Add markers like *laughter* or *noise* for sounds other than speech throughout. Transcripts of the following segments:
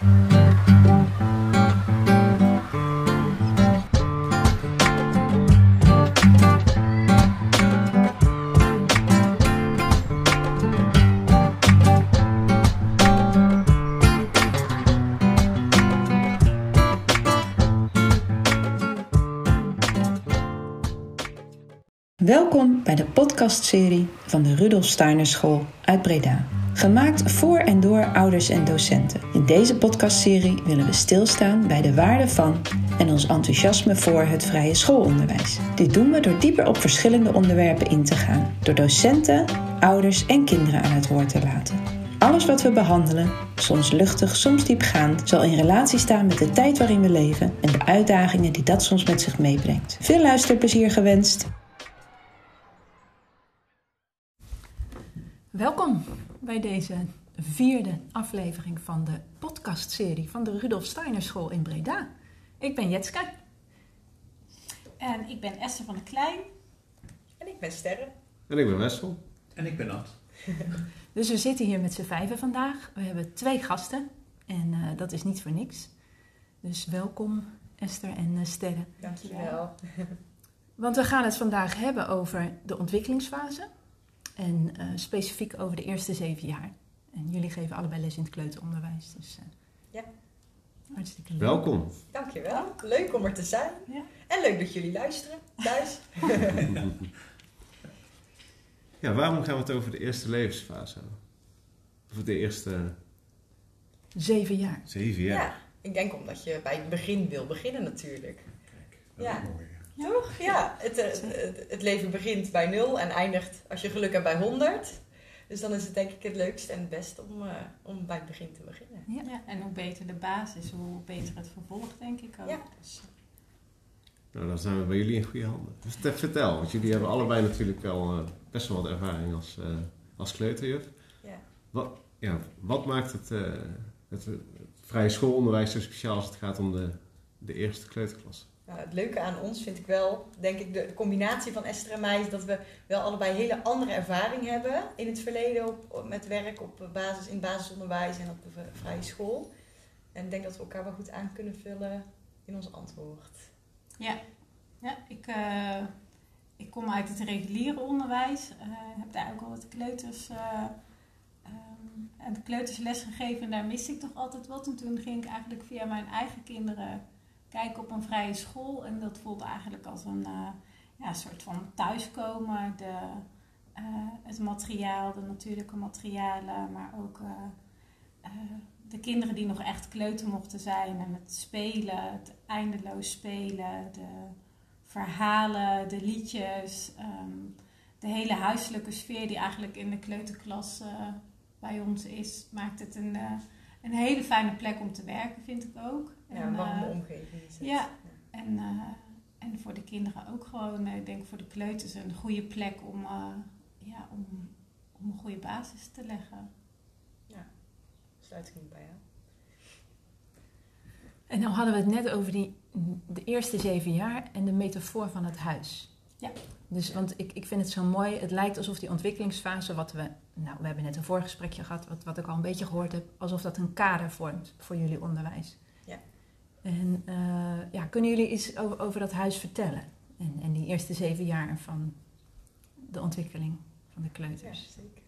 Welkom bij de podcastserie van de Rudolf Steiner School uit Breda. Gemaakt voor en door ouders en docenten. In deze podcastserie willen we stilstaan bij de waarde van en ons enthousiasme voor het vrije schoolonderwijs. Dit doen we door dieper op verschillende onderwerpen in te gaan, door docenten, ouders en kinderen aan het woord te laten. Alles wat we behandelen, soms luchtig, soms diepgaand, zal in relatie staan met de tijd waarin we leven en de uitdagingen die dat soms met zich meebrengt. Veel luisterplezier gewenst! Welkom bij deze vierde aflevering van de podcastserie van de Rudolf Steiner School in Breda. Ik ben Jetske. En ik ben Esther van der Klein. En ik ben Sterre. En ik ben Wessel. En ik ben Nat. *laughs* Dus we zitten hier met z'n vijven vandaag. We hebben twee gasten en uh, dat is niet voor niks. Dus welkom Esther en uh, Sterre. Dankjewel. Want we gaan het vandaag hebben over de ontwikkelingsfase. En uh, specifiek over de eerste zeven jaar. En jullie geven allebei les in het kleuteronderwijs. Dus uh, ja. hartstikke leuk. Welkom. Dankjewel. Leuk om er te zijn. Ja. En leuk dat jullie luisteren thuis. *laughs* ja, waarom gaan we het over de eerste levensfase hebben? Of de eerste... Zeven jaar. Zeven jaar. Ja, ik denk omdat je bij het begin wil beginnen natuurlijk. Kijk, dat Ja. is mooi. Toch? Ja, het, eh, het, het leven begint bij nul en eindigt, als je geluk hebt, bij 100. Dus dan is het denk ik het leukste en het beste om, uh, om bij het begin te beginnen. Ja. Ja, en hoe beter de basis, hoe beter het vervolg, denk ik ook. Ja. Dus, Nou, dan zijn we bij jullie in goede handen. Dus te- vertel, want jullie hebben allebei natuurlijk al eh, best wel wat ervaring als, eh, als kleuterjuf. Ja. Wat, ja, wat maakt het, eh, het, het vrije schoolonderwijs zo speciaal als het gaat om de, de eerste kleuterklas? Nou, het leuke aan ons vind ik wel, denk ik, de combinatie van Esther en mij is dat we wel allebei hele andere ervaring hebben in het verleden op, met werk op basis, in basisonderwijs en op de vrije school. En ik denk dat we elkaar wel goed aan kunnen vullen in ons antwoord. ja. ja ik, eh, ik kom uit het reguliere onderwijs. eh heb daar ook al wat kleuters, eh, ehm, en de kleuters les gegeven. En daar miste ik toch altijd wat. En toen ging ik eigenlijk via mijn eigen kinderen kijken op een vrije school. En dat voelde eigenlijk als een eh, ja, soort van thuiskomen. De, eh, het materiaal, de natuurlijke materialen, maar ook eh, de kinderen die nog echt kleuter mochten zijn. En het spelen, het eindeloos spelen, de verhalen, de liedjes. ehm, de hele huiselijke sfeer die eigenlijk in de kleuterklas bij ons is, maakt het een, een hele fijne plek om te werken, vind ik ook. Ja, En, een warme eh, omgeving is het. ja. En, eh, en voor de kinderen ook gewoon, eh, ik denk voor de kleuters een goede plek om, eh, ja, om, om een goede basis te leggen. Sluit ik niet bij jou. En nou hadden we het net over die, de eerste zeven jaar en de metafoor van het huis. Ja. Dus, want ik, ik vind het zo mooi, het lijkt alsof die ontwikkelingsfase, wat we, nou, we hebben net een voorgesprekje gehad, wat, wat ik al een beetje gehoord heb, alsof dat een kader vormt voor jullie onderwijs. Ja. En eh, ja, kunnen jullie iets over, dat huis vertellen? En, en die eerste zeven jaar van de ontwikkeling van de Ja, kleuters. zeker.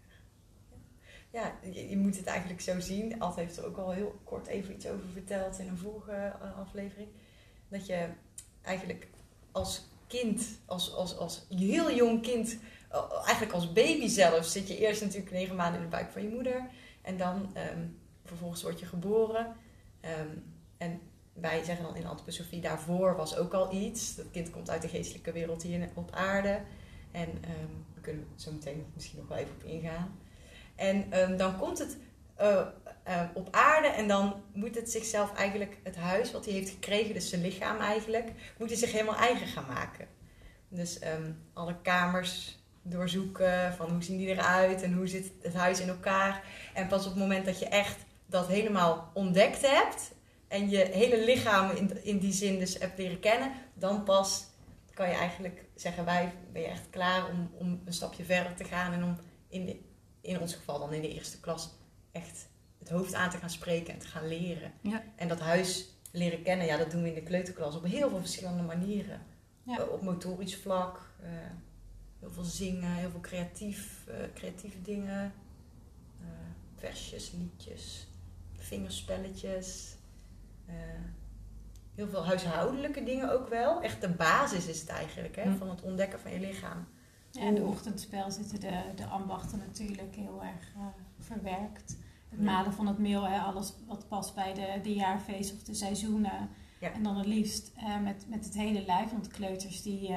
Ja, je, moet het eigenlijk zo zien. Alt heeft er ook al heel kort even iets over verteld in een vorige eh, aflevering. Dat je eigenlijk als kind, als, als, als heel jong kind, eh, eigenlijk als baby zelf, zit je eerst natuurlijk negen maanden in de buik van je moeder. En dan ehm, vervolgens word je geboren. Ehm, en wij zeggen dan in antroposofie, daarvoor was ook al iets. Dat kind komt uit de geestelijke wereld hier op aarde. En ehm daar kunnen we zo meteen misschien nog wel even op ingaan. En ehm, dan komt het eh, eh, op aarde en dan moet het zichzelf eigenlijk, het huis wat hij heeft gekregen, dus zijn lichaam eigenlijk, moet hij zich helemaal eigen gaan maken. Dus ehm, alle kamers doorzoeken van hoe zien die eruit en hoe zit het huis in elkaar. En pas op het moment dat je echt dat helemaal ontdekt hebt en je hele lichaam in, in die zin dus hebt leren kennen, dan pas kan je eigenlijk zeggen wij ben je echt klaar om, om een stapje verder te gaan en om in, de, in ons geval dan in de eerste klas echt het hoofd aan te gaan spreken en te gaan leren. Ja. En dat huis leren kennen, ja, dat doen we in de kleuterklas op heel veel verschillende manieren. Ja. Eh, op motorisch vlak, eh, heel veel zingen, heel veel creatief, eh, creatieve dingen. Versjes, liedjes, vingerspelletjes. Eh, heel veel huishoudelijke dingen ook wel. Echt de basis is het eigenlijk, hè, Hm. van het ontdekken van je lichaam. Ja, in de ochtendspel zitten de, de ambachten natuurlijk heel erg eh, verwerkt. Het Ja. malen van het meel, hè, alles wat past bij de, de jaarfeest of de seizoenen. Ja. En dan het liefst eh, met, met het hele lijf. Want kleuters die,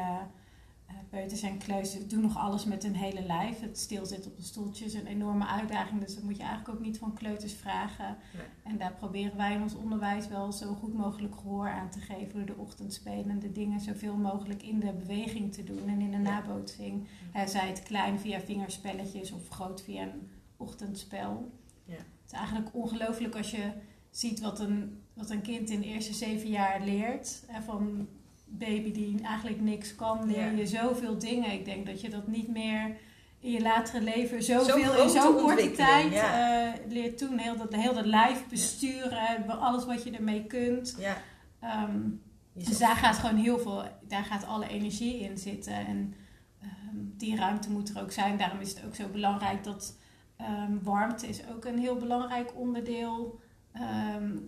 peuters en kleuters doen nog alles met hun hele lijf. Het stilzitten op de stoeltjes is een enorme uitdaging. Dus dat moet je eigenlijk ook niet van kleuters vragen. Nee. En daar proberen wij in ons onderwijs wel zo goed mogelijk gehoor aan te geven. Door de ochtendspelende dingen zoveel mogelijk in de beweging te doen en in de Ja. nabootsing. Hè, zij het klein via vingerspelletjes of groot via een ochtendspel. Ja. Het is eigenlijk ongelooflijk als je ziet wat een, wat een kind in de eerste zeven jaar leert. Hè, van baby die eigenlijk niks kan, leer je zoveel dingen. Ik denk dat je dat niet meer in je latere leven zoveel in zo'n korte tijd ja. eh, leert toen. Heel dat, heel dat lijf besturen, alles wat je ermee kunt. Ja, Ehm, dus daar gaat gewoon heel veel, daar gaat alle energie in zitten. En ehm, die ruimte moet er ook zijn. Daarom is het ook zo belangrijk dat ehm, warmte is ook een heel belangrijk onderdeel.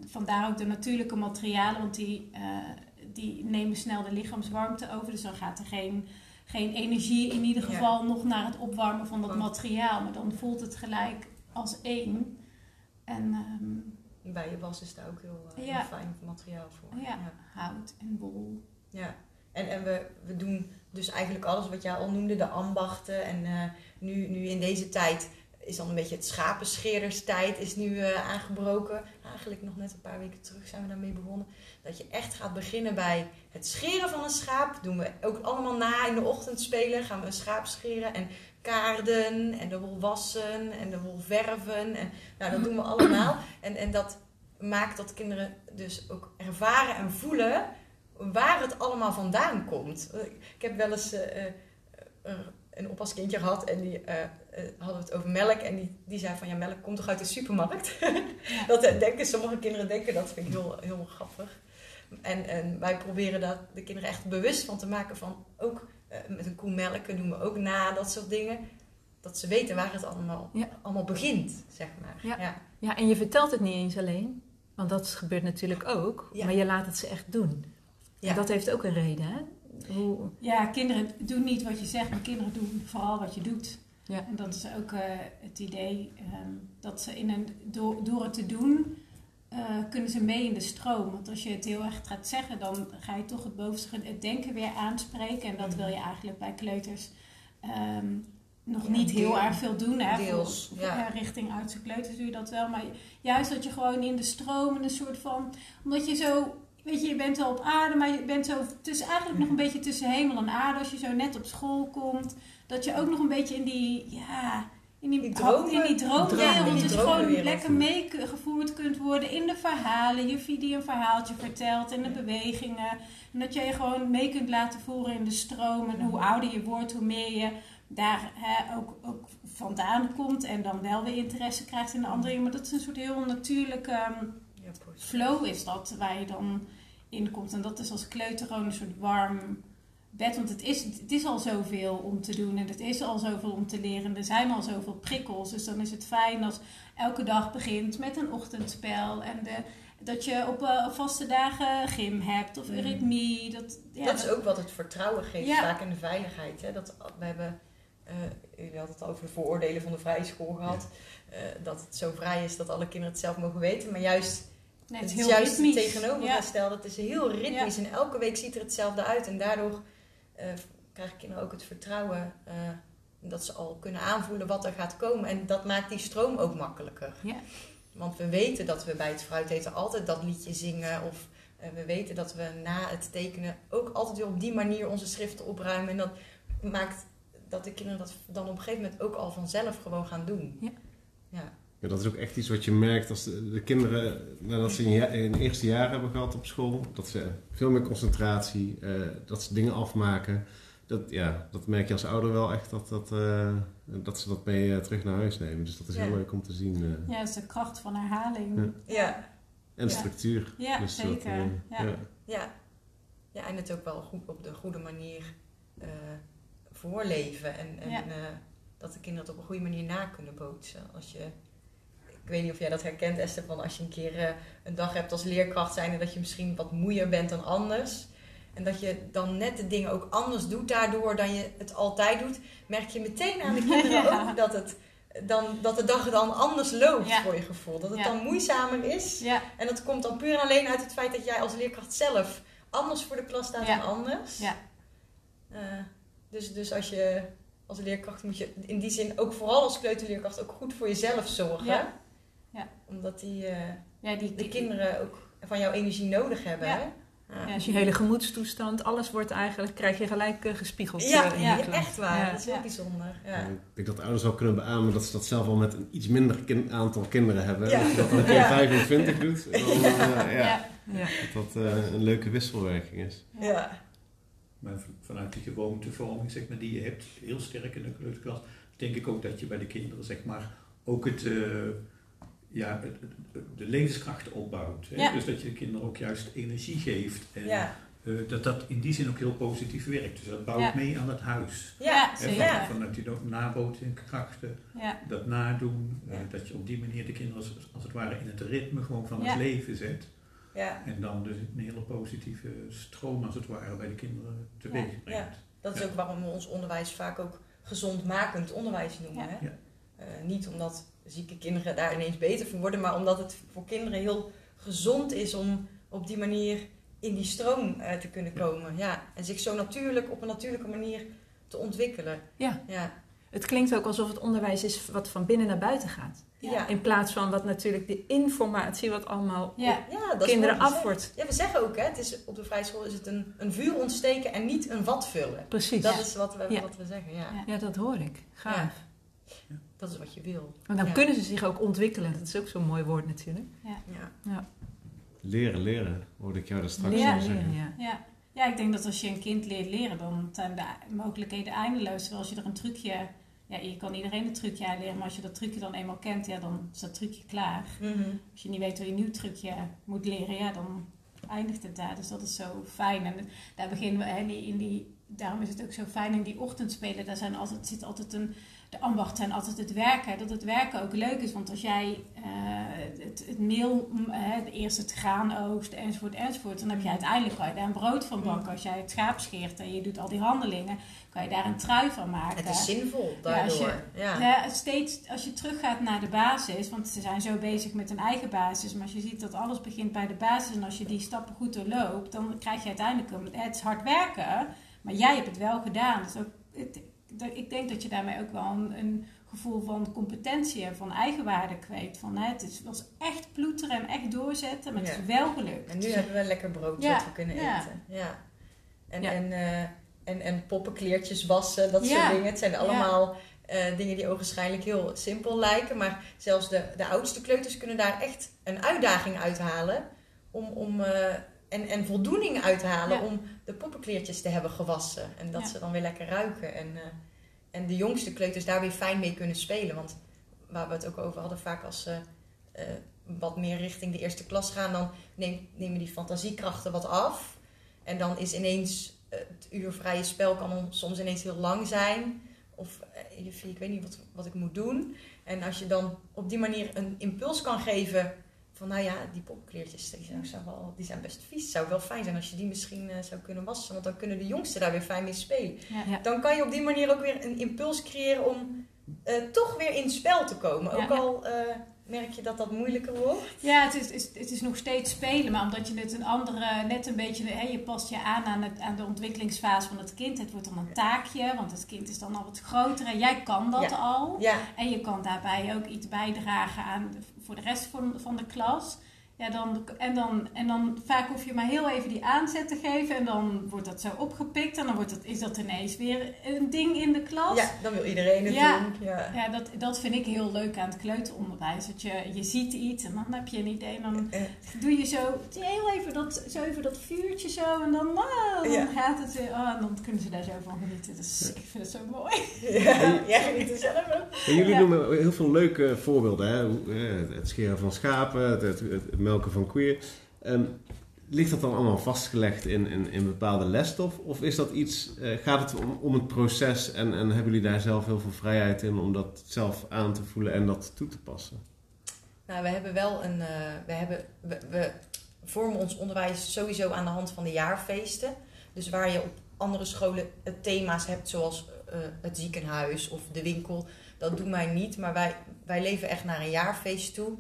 Vandaar ook de natuurlijke materialen, want die, eh, die nemen snel de lichaamswarmte over. Dus dan gaat er geen, geen energie in ieder Ja. geval nog naar het opwarmen van dat materiaal. Maar dan voelt het gelijk als één. En ehm, bij je was is daar ook heel, eh, Ja. heel fijn materiaal voor. ja, hout en bol. Ja, en, en we, we doen dus eigenlijk alles wat jij al noemde, de ambachten. En eh, nu, nu in deze tijd is dan een beetje het schapenscheerderstijd is nu eh, aangebroken. Eigenlijk nog net een paar weken terug zijn we daarmee begonnen. Dat je echt gaat beginnen bij het scheren van een schaap. Doen we ook allemaal na in de ochtend spelen. Gaan we een schaap scheren en kaarden en de wol wassen en de wol verven. En, nou, dat doen we allemaal. En, en dat maakt dat kinderen dus ook ervaren en voelen waar het allemaal vandaan komt. Ik heb wel eens eh, eh, een oppaskindje gehad en die eh, hadden het over melk. En die, die zei van ja, melk komt toch uit de supermarkt? *laughs* Dat eh, denken sommige kinderen denken, dat vind ik heel, heel grappig. En, en wij proberen dat de kinderen echt bewust van te maken van ook met een koe melken doen we ook na, dat soort dingen. Dat ze weten waar het allemaal, Ja. allemaal begint, zeg maar. Ja. ja. Ja, en je vertelt het niet eens alleen. Want dat gebeurt natuurlijk ook. Ja. Maar je laat het ze echt doen. En dat heeft ook een reden, hè? Hoe, Ja, kinderen doen niet wat je zegt, maar kinderen doen vooral wat je doet. Ja. En dat is ook eh, het idee ehm, dat ze in een, door, door het te doen, eh, kunnen ze mee in de stroom. Want als je het heel erg gaat zeggen, dan ga je toch het bovenste, het denken weer aanspreken. En dat wil je eigenlijk bij kleuters ehm, nog Ja, niet heel erg veel doen. Hè? deels, ja. eh, richting oudste kleuters doe je dat wel. Maar juist dat je gewoon in de stroom, en een soort van... Omdat je zo Weet je, je bent wel op aarde, maar je bent zo tussen, eigenlijk nog een beetje tussen hemel en aarde. Als je zo net op school komt. Dat je ook nog een beetje in die, ja, in die, Die in die droomwereld. Dus gewoon lekker meegevoerd kunt worden in de verhalen. Je die een verhaaltje vertelt en de bewegingen. En dat je je gewoon mee kunt laten voeren in de stroom. En hoe ouder je wordt, hoe meer je daar hè, ook, ook vandaan komt. En dan wel weer interesse krijgt in de andere dingen. Maar dat is een soort heel natuurlijke... ehm, flow is dat waar je dan in komt. En dat is als kleuter gewoon een soort warm bed. Want het is, het is al zoveel om te doen en het is al zoveel om te leren. Er zijn al zoveel prikkels. Dus dan is het fijn als elke dag begint met een ochtendspel. En de, dat je op eh, vaste dagen gym hebt of Mm. eurythmie. Dat, ja, dat is ook wat het vertrouwen geeft, Ja. vaak in de veiligheid. Hè? Dat, we hebben, eh jullie hadden het al over de vooroordelen van de vrije school gehad. eh, dat het zo vrij is dat alle kinderen het zelf mogen weten. Maar juist nee, het, het is heel juist ritmisch. tegenovergestelde. Het is heel ritmisch en elke week ziet er hetzelfde uit. En daardoor krijgen kinderen ook het vertrouwen eh, dat ze al kunnen aanvoelen wat er gaat komen. En dat maakt die stroom ook makkelijker. Ja. Want we weten dat we bij het fruiteten altijd dat liedje zingen. Of eh, we weten dat we na het tekenen ook altijd weer op die manier onze schriften opruimen. En dat maakt dat de kinderen dat dan op een gegeven moment ook al vanzelf gewoon gaan doen. Ja. Ja. Ja, dat is ook echt iets wat je merkt als de, de kinderen, nadat ze een, eerste jaar hebben gehad op school, dat ze veel meer concentratie, eh, dat ze dingen afmaken. Dat, ja, dat merk je als ouder wel echt dat dat, eh, dat ze dat mee eh, terug naar huis nemen. Dus dat is Ja. heel leuk om te zien. eh. Ja, dat is de kracht van herhaling. Ja. Ja, En Ja. structuur. Ja, Dus zeker. Ja. ja. ja. Ja, en het ook wel goed op de goede manier eh, voorleven. En, en Ja. eh, dat de kinderen het op een goede manier na kunnen bootsen. Als je, ik weet niet of jij dat herkent, Esther, van als je een keer eh, een dag hebt als leerkracht zijn en dat je misschien wat moeier bent dan anders. En dat je dan net de dingen ook anders doet, daardoor dan je het altijd doet, merk je meteen aan de *laughs* kinderen Ja. ook dat, het, dan, dat de dag dan anders loopt Ja. voor je gevoel. Dat het Ja. dan moeizamer is. En dat komt dan puur en alleen uit het feit dat jij als leerkracht zelf anders voor de klas staat dan anders. Ja. Eh, dus, dus als je als leerkracht moet je in die zin ook vooral als kleuterleerkracht ook goed voor jezelf zorgen. Ja. Ja. Omdat die, eh, ja die, de kinderen ook van jouw energie nodig hebben. Ja. Hè? Ja. Dus je hele gemoedstoestand, alles wordt eigenlijk, krijg je gelijk eh, gespiegeld Ja, eh, in ja, echt waar. Ja. Dat is heel Ja. bijzonder. Ja. Ik denk dat ouders wel kunnen beamen dat ze dat zelf al met een iets minder kin- aantal kinderen hebben. Ja. Dat je dat dan een keer Ja. 25 doet. Dan, eh, ja, ja. Ja. Dat dat eh, een leuke wisselwerking is. Ja. Maar vanuit die gewoontevorming zeg maar, die je hebt, heel sterk in de kleuterklas, denk ik ook dat je bij de kinderen zeg maar, ook het, eh, ja, de levenskrachten opbouwt. Hè? Ja. Dus dat je de kinderen ook juist energie geeft. En Ja. eh, dat dat in die zin ook heel positief werkt. Dus dat bouwt Ja. mee aan het huis. Ja. Hè, van- Vanuit die Ja, dat nadoen, eh, dat je op die manier de kinderen als, als het ware in het ritme gewoon van het leven zet. Ja. En dan dus een hele positieve stroom als het ware bij de kinderen teweeg brengt. Dat is ook waarom we ons onderwijs vaak ook gezondmakend onderwijs noemen. Hè? Ja. Eh, niet omdat zieke kinderen daar ineens beter van worden, maar omdat het voor kinderen heel gezond is om op die manier in die stroom eh, te kunnen komen. Ja. En zich zo natuurlijk, op een natuurlijke manier te ontwikkelen. Ja. Ja. Het klinkt ook alsof het onderwijs is wat van binnen naar buiten gaat. Ja. In plaats van wat natuurlijk de informatie wat allemaal Ja. Ja, kinderen af wordt. Ja, we zeggen ook, hè, het is, op de vrije school is het een, een vuur ontsteken en niet een vat vullen. Precies. Dat is wat we, wat we zeggen, ja. Ja. Ja, dat hoor ik. Gaaf. Ja. Dat is wat je wil. Want dan Ja. kunnen ze zich ook ontwikkelen. Dat is ook zo'n mooi woord natuurlijk. Ja. Leren, leren, hoorde ik jou daar straks Leren, al zeggen. leren, ja. Ja. ja, ik denk dat als je een kind leert leren, dan zijn de mogelijkheden eindeloos. Terwijl als je er een trucje, ja, je kan iedereen een trucje aanleren, maar als je dat trucje dan eenmaal kent, ja, dan is dat trucje klaar. Mhm. Als je niet weet hoe je een nieuw trucje moet leren, ja, dan eindigt het daar. Dus dat is zo fijn. En daar beginnen we, hè, in die, in die, daarom is het ook zo fijn in die ochtendspelen. Daar zijn altijd, zit altijd een, de ambacht zijn altijd het werken. Dat het werken ook leuk is. Want als jij eh, het, het meel, mm, hè, de eerste het graan oogst, enzovoort, enzovoort. Dan heb je uiteindelijk kan je daar een brood van bakken. Als jij het schaap scheert en je doet al die handelingen, kan je daar een trui van maken. Het is zinvol Ja, als daardoor. Ja, Ja, steeds als je teruggaat naar de basis, want ze zijn zo bezig met een eigen basis, maar als je ziet dat alles begint bij de basis en als je die stappen goed doorloopt, dan krijg je uiteindelijk een, het is hard werken, maar jij hebt het wel gedaan. Dus ook, het- ik denk dat je daarmee ook wel een, een gevoel van competentie en van eigenwaarde kweekt. Van, hè, het is, was echt ploeteren en echt doorzetten, maar het Ja. is wel gelukt. En nu hebben we lekker broodje Ja, wat we kunnen ja. eten. Ja. En, Ja. En, eh, en, en poppenkleertjes wassen, dat soort dingen. Het zijn allemaal eh, dingen die ogenschijnlijk heel simpel lijken. Maar zelfs de, de oudste kleuters kunnen daar echt een uitdaging uithalen. Om, om, eh, en, en voldoening uit te halen Ja. om de poppenkleertjes te hebben gewassen. En dat Ja. ze dan weer lekker ruiken. En, eh, en de jongste kleuters daar weer fijn mee kunnen spelen. Want waar we het ook over hadden, vaak als ze eh, wat meer richting de eerste klas gaan, dan neem- nemen die fantasiekrachten wat af. En dan is ineens eh, het uur vrije spel kan soms ineens heel lang zijn. Of juffie, ik weet niet wat, wat ik moet doen. En als je dan op die manier een impuls kan geven van nou ja, die poppenkleertjes die zijn, zou wel, die zijn best vies. Het zou wel fijn zijn als je die misschien eh, zou kunnen wassen. Want dan kunnen de jongsten daar weer fijn mee spelen. Ja. Ja. Dan kan je op die manier ook weer een impuls creëren om eh, toch weer in spel te komen. Ja. Ook al eh, merk je dat dat moeilijker wordt. Ja, het is, is- het is nog steeds spelen, maar omdat je het een andere, net een beetje, hè, je past je aan aan, het, aan de ontwikkelingsfase van het kind. Het wordt dan een taakje, want het kind is dan al wat groter en jij kan dat Ja. al. Ja, En je kan daarbij ook iets bijdragen aan voor de rest van, van de klas. Ja, dan, en, dan, en dan vaak hoef je maar heel even die aanzet te geven en dan wordt dat zo opgepikt en dan wordt dat, is dat ineens weer een ding in de klas. Ja, dan wil iedereen het Ja. doen. Ja. Ja, dat, dat vind ik heel leuk aan het kleuteronderwijs. Dat je, je ziet iets en dan heb je een idee en dan doe je zo heel even dat, zo even dat vuurtje zo en dan, ah, dan Ja. gaat het weer. Oh, en dan kunnen ze daar zo van genieten. Dus ik vind het zo mooi. ja, jij geniet er zelf ook. Jullie Ja. noemen heel veel leuke voorbeelden. Hè? Hoe, eh, Het scheren van schapen, het, het, het melken van koeien. Ehm, ligt dat dan allemaal vastgelegd in, in, in bepaalde lesstof? Of is dat iets, eh, gaat het om, om het proces en, en hebben jullie daar zelf heel veel vrijheid in om dat zelf aan te voelen en dat toe te passen? Nou, we hebben wel een. eh, we, hebben, we, vormen ons onderwijs sowieso aan de hand van de jaarfeesten. Dus waar je op andere scholen thema's hebt, zoals eh, het ziekenhuis of de winkel, dat doen wij niet. Maar wij, wij leven echt naar een jaarfeest toe.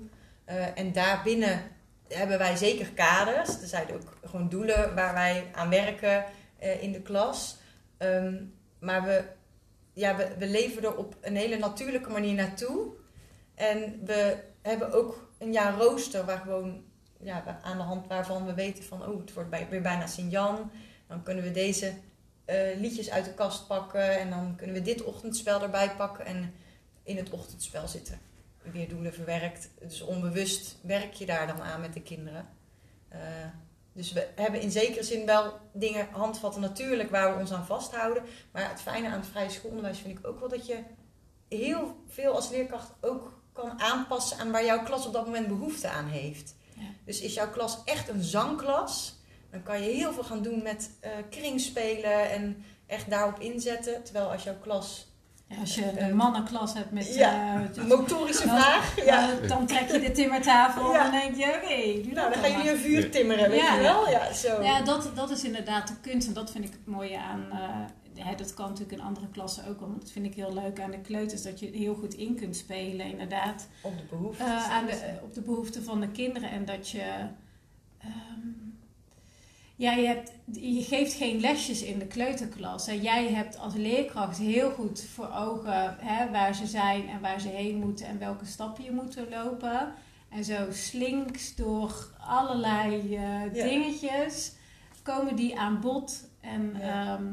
En daarbinnen hebben wij zeker kaders. Er zijn ook gewoon doelen waar wij aan werken eh, in de klas. Ehm, maar we, ja, we, we leven er op een hele natuurlijke manier naartoe. En we hebben ook een jaar rooster waar gewoon ja, aan de hand waarvan we weten van oh, het wordt bij, weer bijna Sint-Jan. Dan kunnen we deze eh, liedjes uit de kast pakken en dan kunnen we dit ochtendspel erbij pakken. En in het ochtendspel zitten weer doelen verwerkt. Dus onbewust werk je daar dan aan met de kinderen. Eh, dus we hebben in zekere zin wel dingen handvatten natuurlijk waar we ons aan vasthouden. Maar het fijne aan het vrije schoolonderwijs vind ik ook wel dat je heel veel als leerkracht ook kan aanpassen aan waar jouw klas op dat moment behoefte aan heeft. Ja. Dus is jouw klas echt een zangklas, dan kan je heel veel gaan doen met eh kringspelen en echt daarop inzetten. Terwijl als jouw klas als je Eh, een mannenklas hebt met... ja, eh, een motorische dan- vraag, ja. dan- Dan trek je de timmertafel Ja. en dan denk je, oké, doe Nou, dan gaan jullie een vuur timmeren, weet Ja. je wel? Ja, zo. Ja, dat, dat is inderdaad de kunst. En dat vind ik het mooie aan... eh, hè, dat kan natuurlijk in andere klassen ook wel. Maar dat vind ik heel leuk aan de kleuters. Dat je heel goed in kunt spelen, inderdaad. Op de behoefte. eh, aan de, op de behoeften van de kinderen. En dat je... ehm, ja, je, hebt, je geeft geen lesjes in de kleuterklas. En jij hebt als leerkracht heel goed voor ogen hè, waar ze zijn en waar ze heen moeten en welke stappen je moet lopen. En zo slinks door allerlei eh, Ja. dingetjes komen die aan bod. En, Ja. ehm,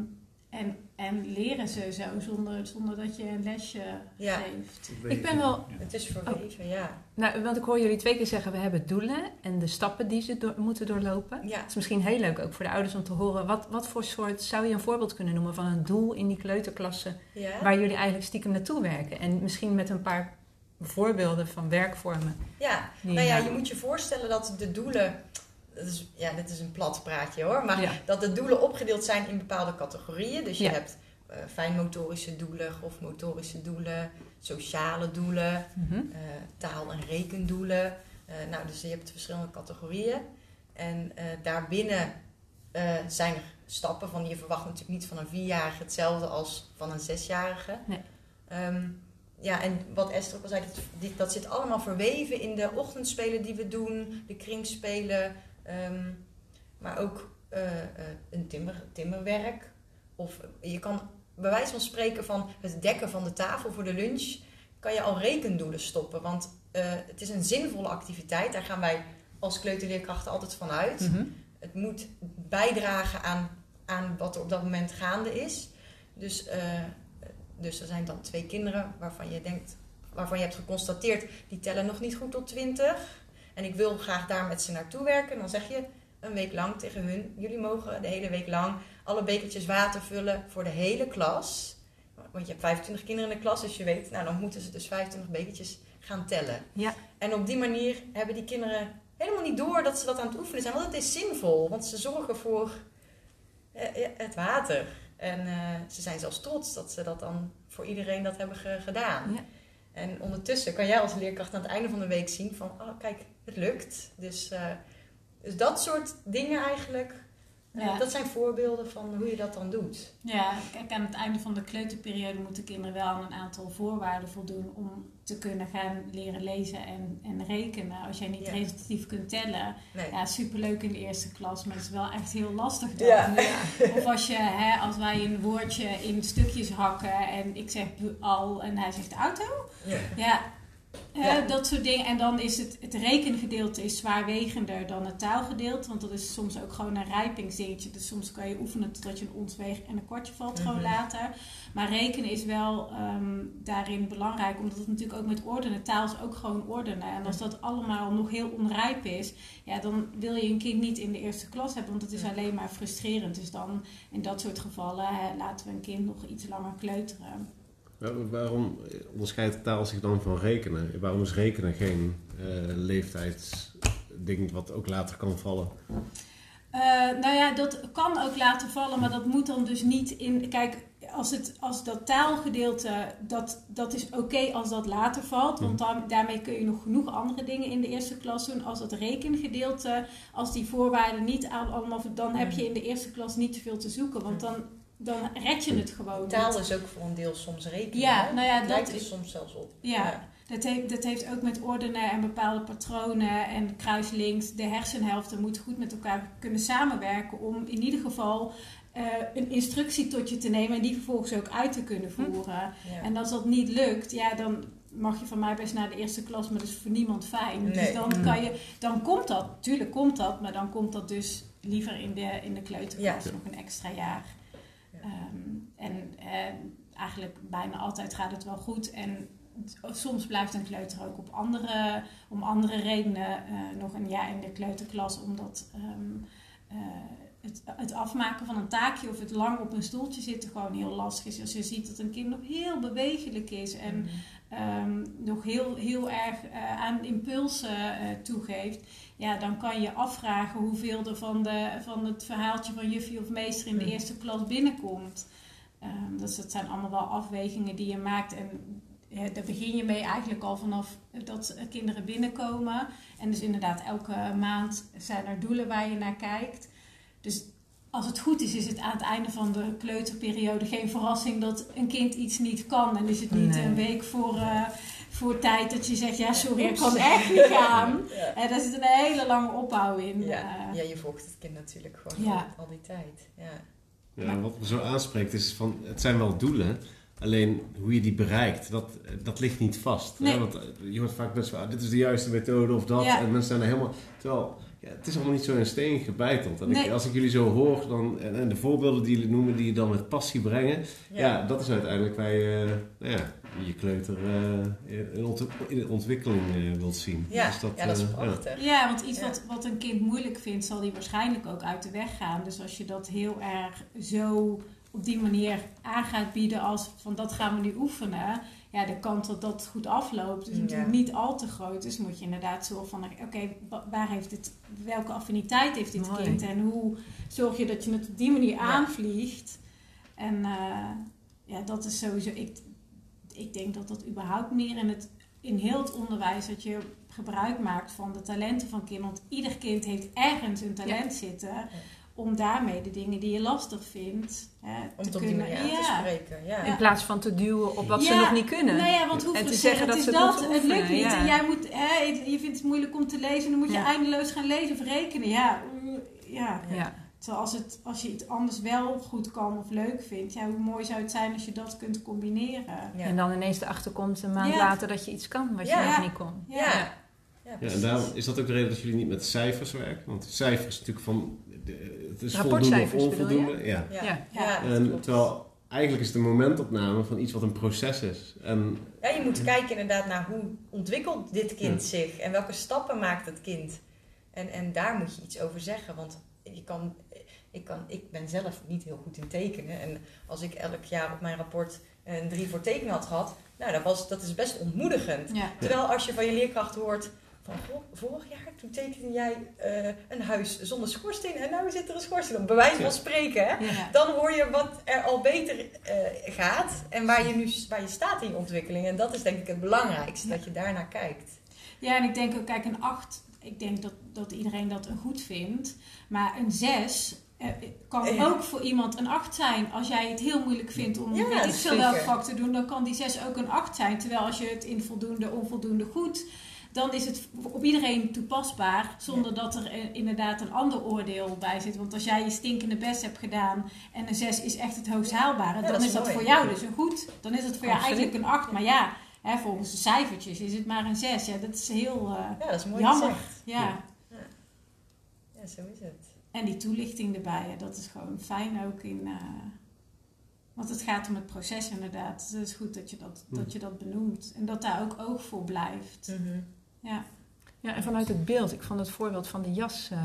en, en leren ze zo zonder, zonder dat je een lesje Ja. geeft. Ik ben wel-. Het is verweven, ja. Nou, want ik hoor jullie twee keer zeggen, we hebben doelen en de stappen die ze door- moeten doorlopen. Ja. Het is misschien heel leuk ook voor de ouders om te horen. Wat, wat voor soort, zou je een voorbeeld kunnen noemen van een doel in die kleuterklasse ja. waar jullie eigenlijk stiekem naartoe werken? En misschien met een paar voorbeelden van werkvormen. Ja, nou ja, je moet je voorstellen dat de doelen. Dat is, ja, dit is een plat praatje hoor. Maar Ja. dat de doelen opgedeeld zijn in bepaalde categorieën. Dus je Ja. hebt eh, fijnmotorische doelen, grofmotorische doelen, sociale doelen, Mhm. eh, taal- en rekendoelen. Eh, nou, dus je hebt verschillende categorieën. En daarbinnen zijn er stappen van je verwacht natuurlijk niet van een vierjarige hetzelfde als van een zesjarige. Nee. Ehm, ja, en wat Esther ook al zei, dat, dat zit allemaal verweven in de ochtendspelen die we doen, de kringspelen, ehm, maar ook eh, eh, een timmer, timmerwerk. Of je kan bij wijze van spreken van het dekken van de tafel voor de lunch, kan je al rekendoelen stoppen. Want eh, het is een zinvolle activiteit, daar gaan wij als kleuterleerkrachten altijd van uit. Mhm. Het moet bijdragen aan, aan wat er op dat moment gaande is. Dus, eh, dus er zijn dan twee kinderen waarvan je denkt, waarvan je hebt geconstateerd, die tellen nog niet goed tot 20. En ik wil graag daar met ze naartoe werken. Dan zeg je een week lang tegen hun, jullie mogen de hele week lang alle bekertjes water vullen voor de hele klas. Want je hebt 25 kinderen in de klas, dus je weet, nou dan moeten ze dus 25 bekertjes gaan tellen. Ja. En op die manier hebben die kinderen helemaal niet door dat ze dat aan het oefenen zijn. Want het is zinvol, want ze zorgen voor eh, eh, het water. En eh, ze zijn zelfs trots dat ze dat dan voor iedereen dat hebben ge- gedaan. Ja. En ondertussen kan jij als leerkracht aan het einde van de week zien van, oh kijk, het lukt. Dus, eh, dus dat soort dingen eigenlijk, Ja. dat zijn voorbeelden van hoe je dat dan doet. Ja, kijk, aan het einde van de kleuterperiode moeten kinderen wel aan een aantal voorwaarden voldoen om te kunnen gaan leren lezen en, en rekenen. Als jij niet Ja. kunt tellen, Nee. ja, superleuk in de eerste klas, maar het is wel echt heel lastig dan. Ja. *laughs* Of als, je, hè, als wij een woordje in stukjes hakken en ik zeg al en hij zegt auto. Ja. Ja. Dat soort dingen. En dan is het, het rekengedeelte is zwaarwegender dan het taalgedeelte. Want dat is soms ook gewoon een rijpingsdingetje. Dus soms kan je oefenen totdat je een ons weegt en een kwartje valt gewoon Mhm. later. Maar rekenen is wel ehm, daarin belangrijk. Omdat het natuurlijk ook met ordenen. Taal is ook gewoon ordenen. En als dat allemaal nog heel onrijp is. Ja, dan wil je een kind niet in de eerste klas hebben. Want het is alleen maar frustrerend. Dus dan in dat soort gevallen hè, laten we een kind nog iets langer kleuteren. Waar- Waarom onderscheidt taal zich dan van rekenen? Waarom is rekenen geen eh, leeftijdsding wat ook later kan vallen? Eh, nou ja, dat kan ook laten vallen, maar dat moet dan dus niet in. Kijk, als, het, als dat taalgedeelte, dat, dat is oké als dat later valt. Want dan, daarmee kun je nog genoeg andere dingen in de eerste klas doen. Als dat rekengedeelte, als die voorwaarden niet aan allemaal. Dan heb je in de eerste klas niet te veel te zoeken, want dan, dan red je het gewoon. Taal is ook voor een deel soms rekenen. Ja, hè? nou ja, Het dat is- soms zelfs op. Ja. Dat heeft, dat heeft ook met ordenen en bepaalde patronen en kruislinks. De hersenhelften moeten goed met elkaar kunnen samenwerken om in ieder geval eh, een instructie tot je te nemen en die vervolgens ook uit te kunnen voeren. Ja. En als dat niet lukt, ja, dan mag je van mij best naar de eerste klas, maar dat is voor niemand fijn. Dus dan, kan je, dan komt dat, tuurlijk komt dat, maar dan komt dat dus liever in de, in de kleuterklas Ja. nog een extra jaar. Ehm, en eh, eigenlijk bijna altijd gaat het wel goed. En soms blijft een kleuter ook op andere, om andere redenen eh, nog een jaar in de kleuterklas. Omdat ehm, eh, het, het afmaken van een taakje of het lang op een stoeltje zitten gewoon heel lastig is. Als je ziet dat een kind nog heel bewegelijk is en Mhm. ehm, nog heel, heel erg eh, aan impulsen eh, toegeeft, ja, dan kan je afvragen hoeveel er van, de, van het verhaaltje van juffie of meester in de Mhm. eerste klas binnenkomt. Ehm, dus dat zijn allemaal wel afwegingen die je maakt. En ja, daar begin je mee eigenlijk al vanaf dat kinderen binnenkomen. En dus inderdaad, elke maand zijn er doelen waar je naar kijkt. Dus als het goed is, is het aan het einde van de kleuterperiode geen verrassing dat een kind iets niet kan. En is het niet Nee. een week voor, eh, voor tijd dat je zegt, ja sorry, ik kan echt niet gaan. *laughs* Ja. En daar zit een hele lange opbouw in. Ja. Eh, ja, je volgt het kind natuurlijk gewoon Ja. al, die tijd. Ja. Ja, wat me zo aanspreekt is van, het zijn wel doelen, alleen hoe je die bereikt, dat, dat ligt niet vast. Hè? Want eh, je hoort vaak best wel, ah, dit is de juiste methode of dat, Ja. en mensen zijn er helemaal, terwijl ja, het is allemaal niet zo in steen gebeiteld. En ik- als ik jullie zo hoor, dan, en, en de voorbeelden die jullie noemen, die je dan met passie brengen, ja, dat is uiteindelijk waar je nou ja, je kleuter eh, in, ont- in de ontwikkeling eh, wilt zien. Ja, Dus ja, dat is eh, ja. prachtig. Ja, want iets Ja. wat, wat een kind moeilijk vindt, zal die waarschijnlijk ook uit de weg gaan. Dus als je dat heel erg zo op die manier aan gaat bieden als van dat gaan we nu oefenen. Ja, de kans dat dat goed afloopt is Ja. natuurlijk niet al te groot. Dus moet je inderdaad zorgen van, oké, wa- waar heeft het, welke affiniteit heeft dit Mooi. kind? En hoe zorg je dat je het op die manier Ja. aanvliegt? En eh, ja, dat is sowieso, ik, ik denk dat dat überhaupt meer in het in heel het onderwijs dat je gebruik maakt van de talenten van kinderen. Want ieder kind heeft ergens een talent zitten. Om daarmee de dingen die je lastig vindt hè, Om te het op die kunnen. manier aan te ja. spreken. Ja. In plaats van te duwen op wat ze Ja, nog niet kunnen. Nou ja, want hoe En te zeggen dat is ze het dat? moeten Het lukt niet. ja. En jij moet, hè, je vindt het moeilijk om te lezen. Dan moet je Ja. eindeloos gaan lezen of rekenen. Ja, mm, ja. Ja. Terwijl als, het, als je iets anders wel goed kan of leuk vindt. Ja, hoe mooi zou het zijn als je dat kunt combineren. Ja. En dan ineens erachter komt een maand Ja. later dat je iets kan wat je Ja. nog niet kon. Ja. Ja. En daarom is dat ook de reden dat jullie niet met cijfers werken. Want cijfers natuurlijk van, de- het is voldoende of onvoldoende. Ja. Ja. Ja. Ja, dat En terwijl eigenlijk is het een momentopname van iets wat een proces is. En Ja, je moet kijken inderdaad naar hoe ontwikkelt dit kind Ja. zich en welke stappen maakt het kind. En, en daar moet je iets over zeggen, want je kan, ik, kan, ik ben zelf niet heel goed in tekenen. En als ik elk jaar op mijn rapport een drie voor tekenen had gehad, nou, dat, was, dat is best ontmoedigend. Ja. Terwijl als je van je leerkracht hoort van, vorig jaar toen tekende jij eh, een huis zonder schoorsteen en nu zit er een schoorsteen op. Bij wijze van spreken, hè? Ja. dan hoor je wat er al beter eh, gaat en waar je nu waar je staat in je ontwikkeling. En dat is denk ik het belangrijkste, dat je daarnaar kijkt. Ja, en ik denk ook, kijk, een 8, ik denk dat, dat iedereen dat een goed vindt. Maar een 6 kan Ja. ook voor iemand een 8 zijn. Als jij het heel moeilijk vindt om Ja, weet ik veel welk vak te doen, dan kan die 6 ook een 8 zijn. Terwijl als je het in voldoende, onvoldoende goed, dan is het op iedereen toepasbaar. Zonder dat er eh, inderdaad een ander oordeel bij zit. Want als jij je stinkende best hebt gedaan en een 6 is echt het hoogst haalbare, dan dat is, is dat voor jou dus een goed. Dan is het voor jou eigenlijk een 8. Maar ja, hè, volgens de cijfertjes is het maar een 6. Ja, dat is heel eh, Ja, dat is mooi jammer. Ja. Ja, zo is het. En die toelichting erbij, ja, dat is gewoon fijn ook in. eh, want het gaat om het proces inderdaad. Dus het is goed dat je dat, dat je dat benoemt. En dat daar ook oog voor blijft. Mhm. Ja. Ja, en vanuit het beeld, ik vond het voorbeeld van de jas, eh,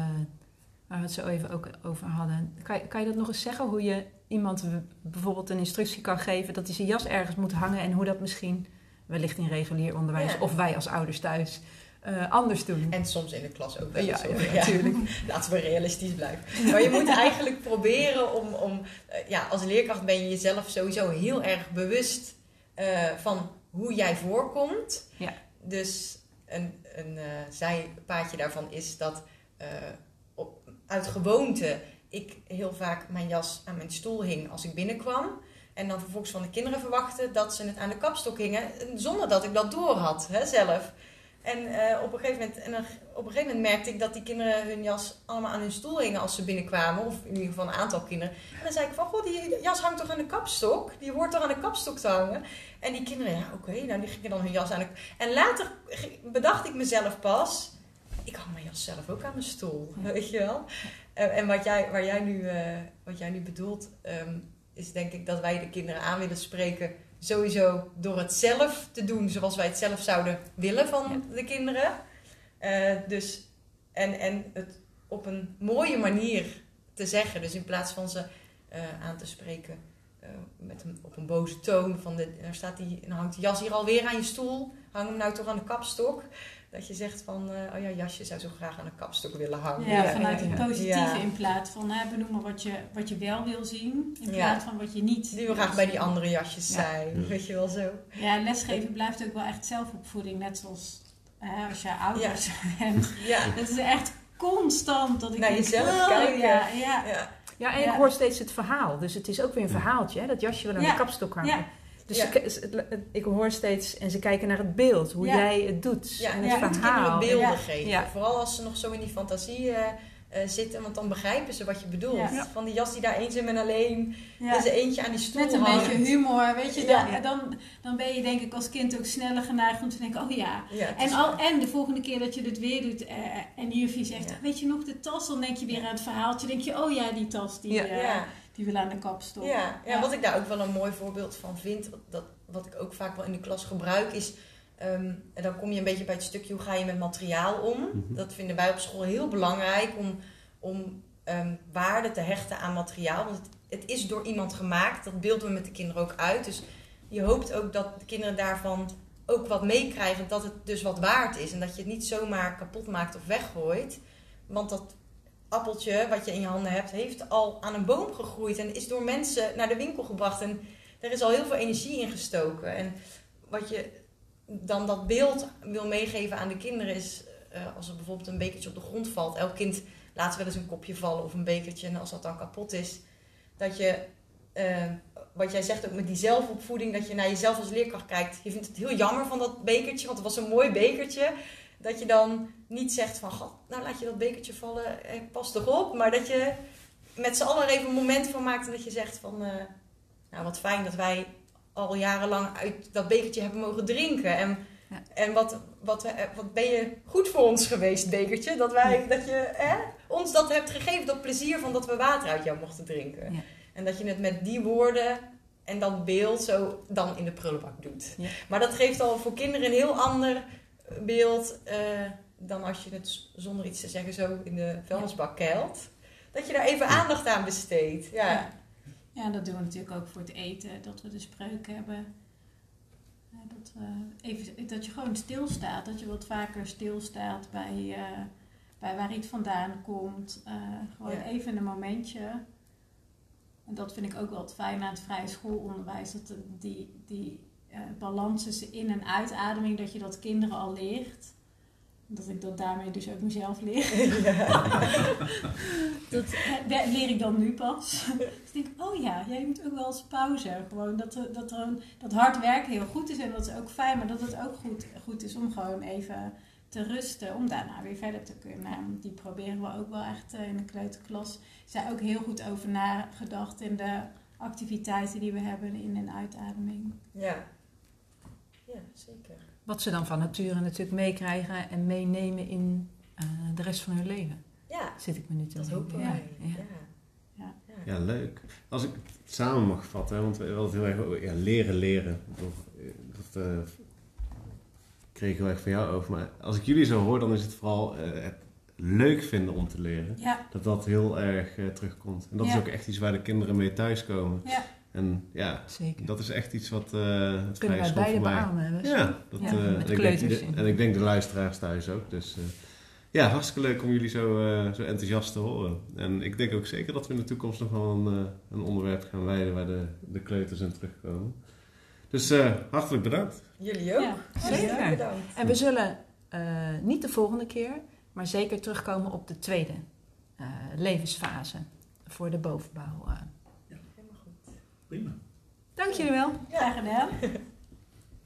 waar we het zo even ook over hadden. Kan, je- kan je dat nog eens zeggen? Hoe je iemand bijvoorbeeld een instructie kan geven dat hij zijn jas ergens moet hangen en hoe dat misschien wellicht in regulier onderwijs Ja. of wij als ouders thuis eh, anders doen? En soms in de klas ook wel Ja, ja, natuurlijk. *laughs* Laten we realistisch blijven. Maar je moet eigenlijk proberen om, om eh, ja, als leerkracht ben je jezelf sowieso heel erg bewust van hoe jij voorkomt. Ja. Dus een, een eh, zijpaadje daarvan is dat eh, op, uit gewoonte ik heel vaak mijn jas aan mijn stoel hing als ik binnenkwam. En dan vervolgens van de kinderen verwachten dat ze het aan de kapstok hingen, zonder dat ik dat door had hè, zelf. En, eh, op, een gegeven moment, en op een gegeven moment merkte ik dat die kinderen hun jas allemaal aan hun stoel hingen als ze binnenkwamen. Of in ieder geval een aantal kinderen. En dan zei ik van, goh, die jas hangt toch aan de kapstok? Die hoort toch aan de kapstok te hangen? En die kinderen, ja oké, nou die gingen dan hun jas aan de... En later bedacht ik mezelf pas, ik hang mijn jas zelf ook aan mijn stoel, *laughs* weet je wel? Eh, en wat jij, waar jij nu, eh, wat jij nu bedoelt, ehm, is denk ik dat wij de kinderen aan willen spreken sowieso door het zelf te doen zoals wij het zelf zouden willen van de kinderen. Eh, dus, en, en het op een mooie manier te zeggen. Dus in plaats van ze eh, aan te spreken eh, met een, op een boze toon. Van de, daar staat die, dan hangt die jas hier alweer aan je stoel. Hang hem nou toch aan de kapstok. Dat je zegt van, eh, oh ja, jasje zou zo graag aan de kapstok willen hangen. Ja, vanuit het positieve Ja. in plaats van hè, benoemen wat je, wat je wel wil zien. In Ja. plaats van wat je niet Die wil graag bij die andere jasjes Ja. zijn. Ja. Weet je wel zo. Ja, lesgeven blijft ook wel echt zelfopvoeding. Net zoals hè, als je ouders bent. *laughs* Ja. Het is echt constant dat ik Naar denk, jezelf oh, kijken. Ja, ja. ja. Ja, en Ja. ik hoor steeds het verhaal. Dus het is ook weer een verhaaltje. Hè? Dat jasje wil aan Ja. de kapstok hangen. Ja. Dus Ja. ze- ik hoor steeds, en ze kijken naar het beeld, hoe Ja. jij het doet. Ja, en het moet verhaal. kinderen beelden geven. Vooral als ze nog zo in die fantasie eh, eh, zitten, want dan begrijpen ze wat je bedoelt. Van die jas die daar eenzaam en alleen, Ja. en ze eentje aan die stoel Met een hangt. beetje humor, weet je. Ja. Dan, dan, dan ben je denk ik als kind ook sneller geneigd om te denken, oh ja. En, al, en de volgende keer dat je dit weer doet eh, en die juffie zegt, weet je nog de tas? Dan denk je weer aan het verhaaltje. denk je, oh ja, die tas, die, Ja. Die wil aan de kapstok. Ja, ja, Ja. wat ik daar ook wel een mooi voorbeeld van vind, dat, wat ik ook vaak wel in de klas gebruik, is. ehm, en dan kom je een beetje bij het stukje hoe ga je met materiaal om. Mhm. Dat vinden wij op school heel belangrijk om, om ehm, waarde te hechten aan materiaal. Want het, het is door iemand gemaakt, dat beelden we met de kinderen ook uit. Dus je hoopt ook dat de kinderen daarvan ook wat meekrijgen, dat het dus wat waard is. En dat je het niet zomaar kapot maakt of weggooit. Want dat appeltje wat je in je handen hebt, heeft al aan een boom gegroeid en is door mensen naar de winkel gebracht. En er is al heel veel energie in gestoken. En wat je dan dat beeld wil meegeven aan de kinderen is, eh, als er bijvoorbeeld een bekertje op de grond valt, elk kind laat wel eens een kopje vallen of een bekertje. En als dat dan kapot is, dat je, eh, wat jij zegt ook met die zelfopvoeding, dat je naar jezelf als leerkracht kijkt. Je vindt het heel jammer van dat bekertje, want het was een mooi bekertje. Dat je dan niet zegt van, god, nou laat je dat bekertje vallen, eh, pas erop. Maar dat je met z'n allen er even een moment van maakt en dat je zegt van, eh, nou wat fijn dat wij al jarenlang uit dat bekertje hebben mogen drinken. En, Ja. en wat, wat, eh, wat ben je goed voor ons geweest, bekertje. Dat, wij, dat je hè, ons dat hebt gegeven, dat plezier van dat we water uit jou mochten drinken. Ja. En dat je het met die woorden en dat beeld zo dan in de prullenbak doet. Maar dat geeft al voor kinderen een heel ander beeld eh, dan als je het zonder iets te zeggen zo in de vuilnisbak keilt. Dat je daar even aandacht aan besteedt. Ja. Ja. Ja, dat doen we natuurlijk ook voor het eten. Dat we de spreuk hebben. Ja, dat, we even, dat je gewoon stilstaat. Dat je wat vaker stilstaat bij, eh, bij waar iets vandaan komt. Eh, gewoon Ja. even een momentje. En dat vind ik ook wel het fijn aan het vrije schoolonderwijs. Dat die, die eh, balans tussen in- en uitademing, dat je dat kinderen al leert. Dat ik dat daarmee dus ook mezelf leer. *laughs* *laughs* Dat eh, leer ik dan nu pas. *laughs* dus ik denk, oh ja, jij moet ook wel eens pauze. Gewoon dat, dat, een, dat hard werken heel goed is en dat is ook fijn. Maar dat het ook goed, goed is om gewoon even te rusten. Om daarna weer verder te kunnen. En Die proberen we ook wel echt eh, in de kleuterklas. Daar ook heel goed over nagedacht in de activiteiten die we hebben in en uitademing. Ja. Ja, zeker. Wat ze dan van nature natuurlijk meekrijgen en meenemen in eh, de rest van hun leven. Ja, Zit ik me nu te dat denken. hopen Ja, ja. Ja. Ja. Ja. Ja, leuk. Als ik het samen mag vatten, hè, want we hadden het heel erg over ja, leren, leren. Eh, Dat eh, kreeg ik heel erg van jou over. Maar als ik jullie zo hoor, dan is het vooral eh, het leuk vinden om te leren. Ja, Dat dat heel erg eh, terugkomt. En dat is ook echt iets waar de kinderen mee thuiskomen. ja. En ja, Zeker. dat is echt iets wat eh het Kunnen wij beide beamen. Wes? Ja, dat, Ja, eh, met en, ik denk, kleuters. en ik denk de luisteraars thuis ook. Dus eh, ja, hartstikke leuk om jullie zo, eh, zo enthousiast te horen. En ik denk ook zeker dat we in de toekomst nog wel een, eh, een onderwerp gaan wijden waar de, de kleuters in terugkomen. Dus eh, hartelijk bedankt. Jullie ook. Ja, zeker. Bedankt. En we zullen eh, niet de volgende keer, maar zeker terugkomen op de tweede eh, levensfase voor de bovenbouw. Prima. Dank jullie wel. Graag gedaan.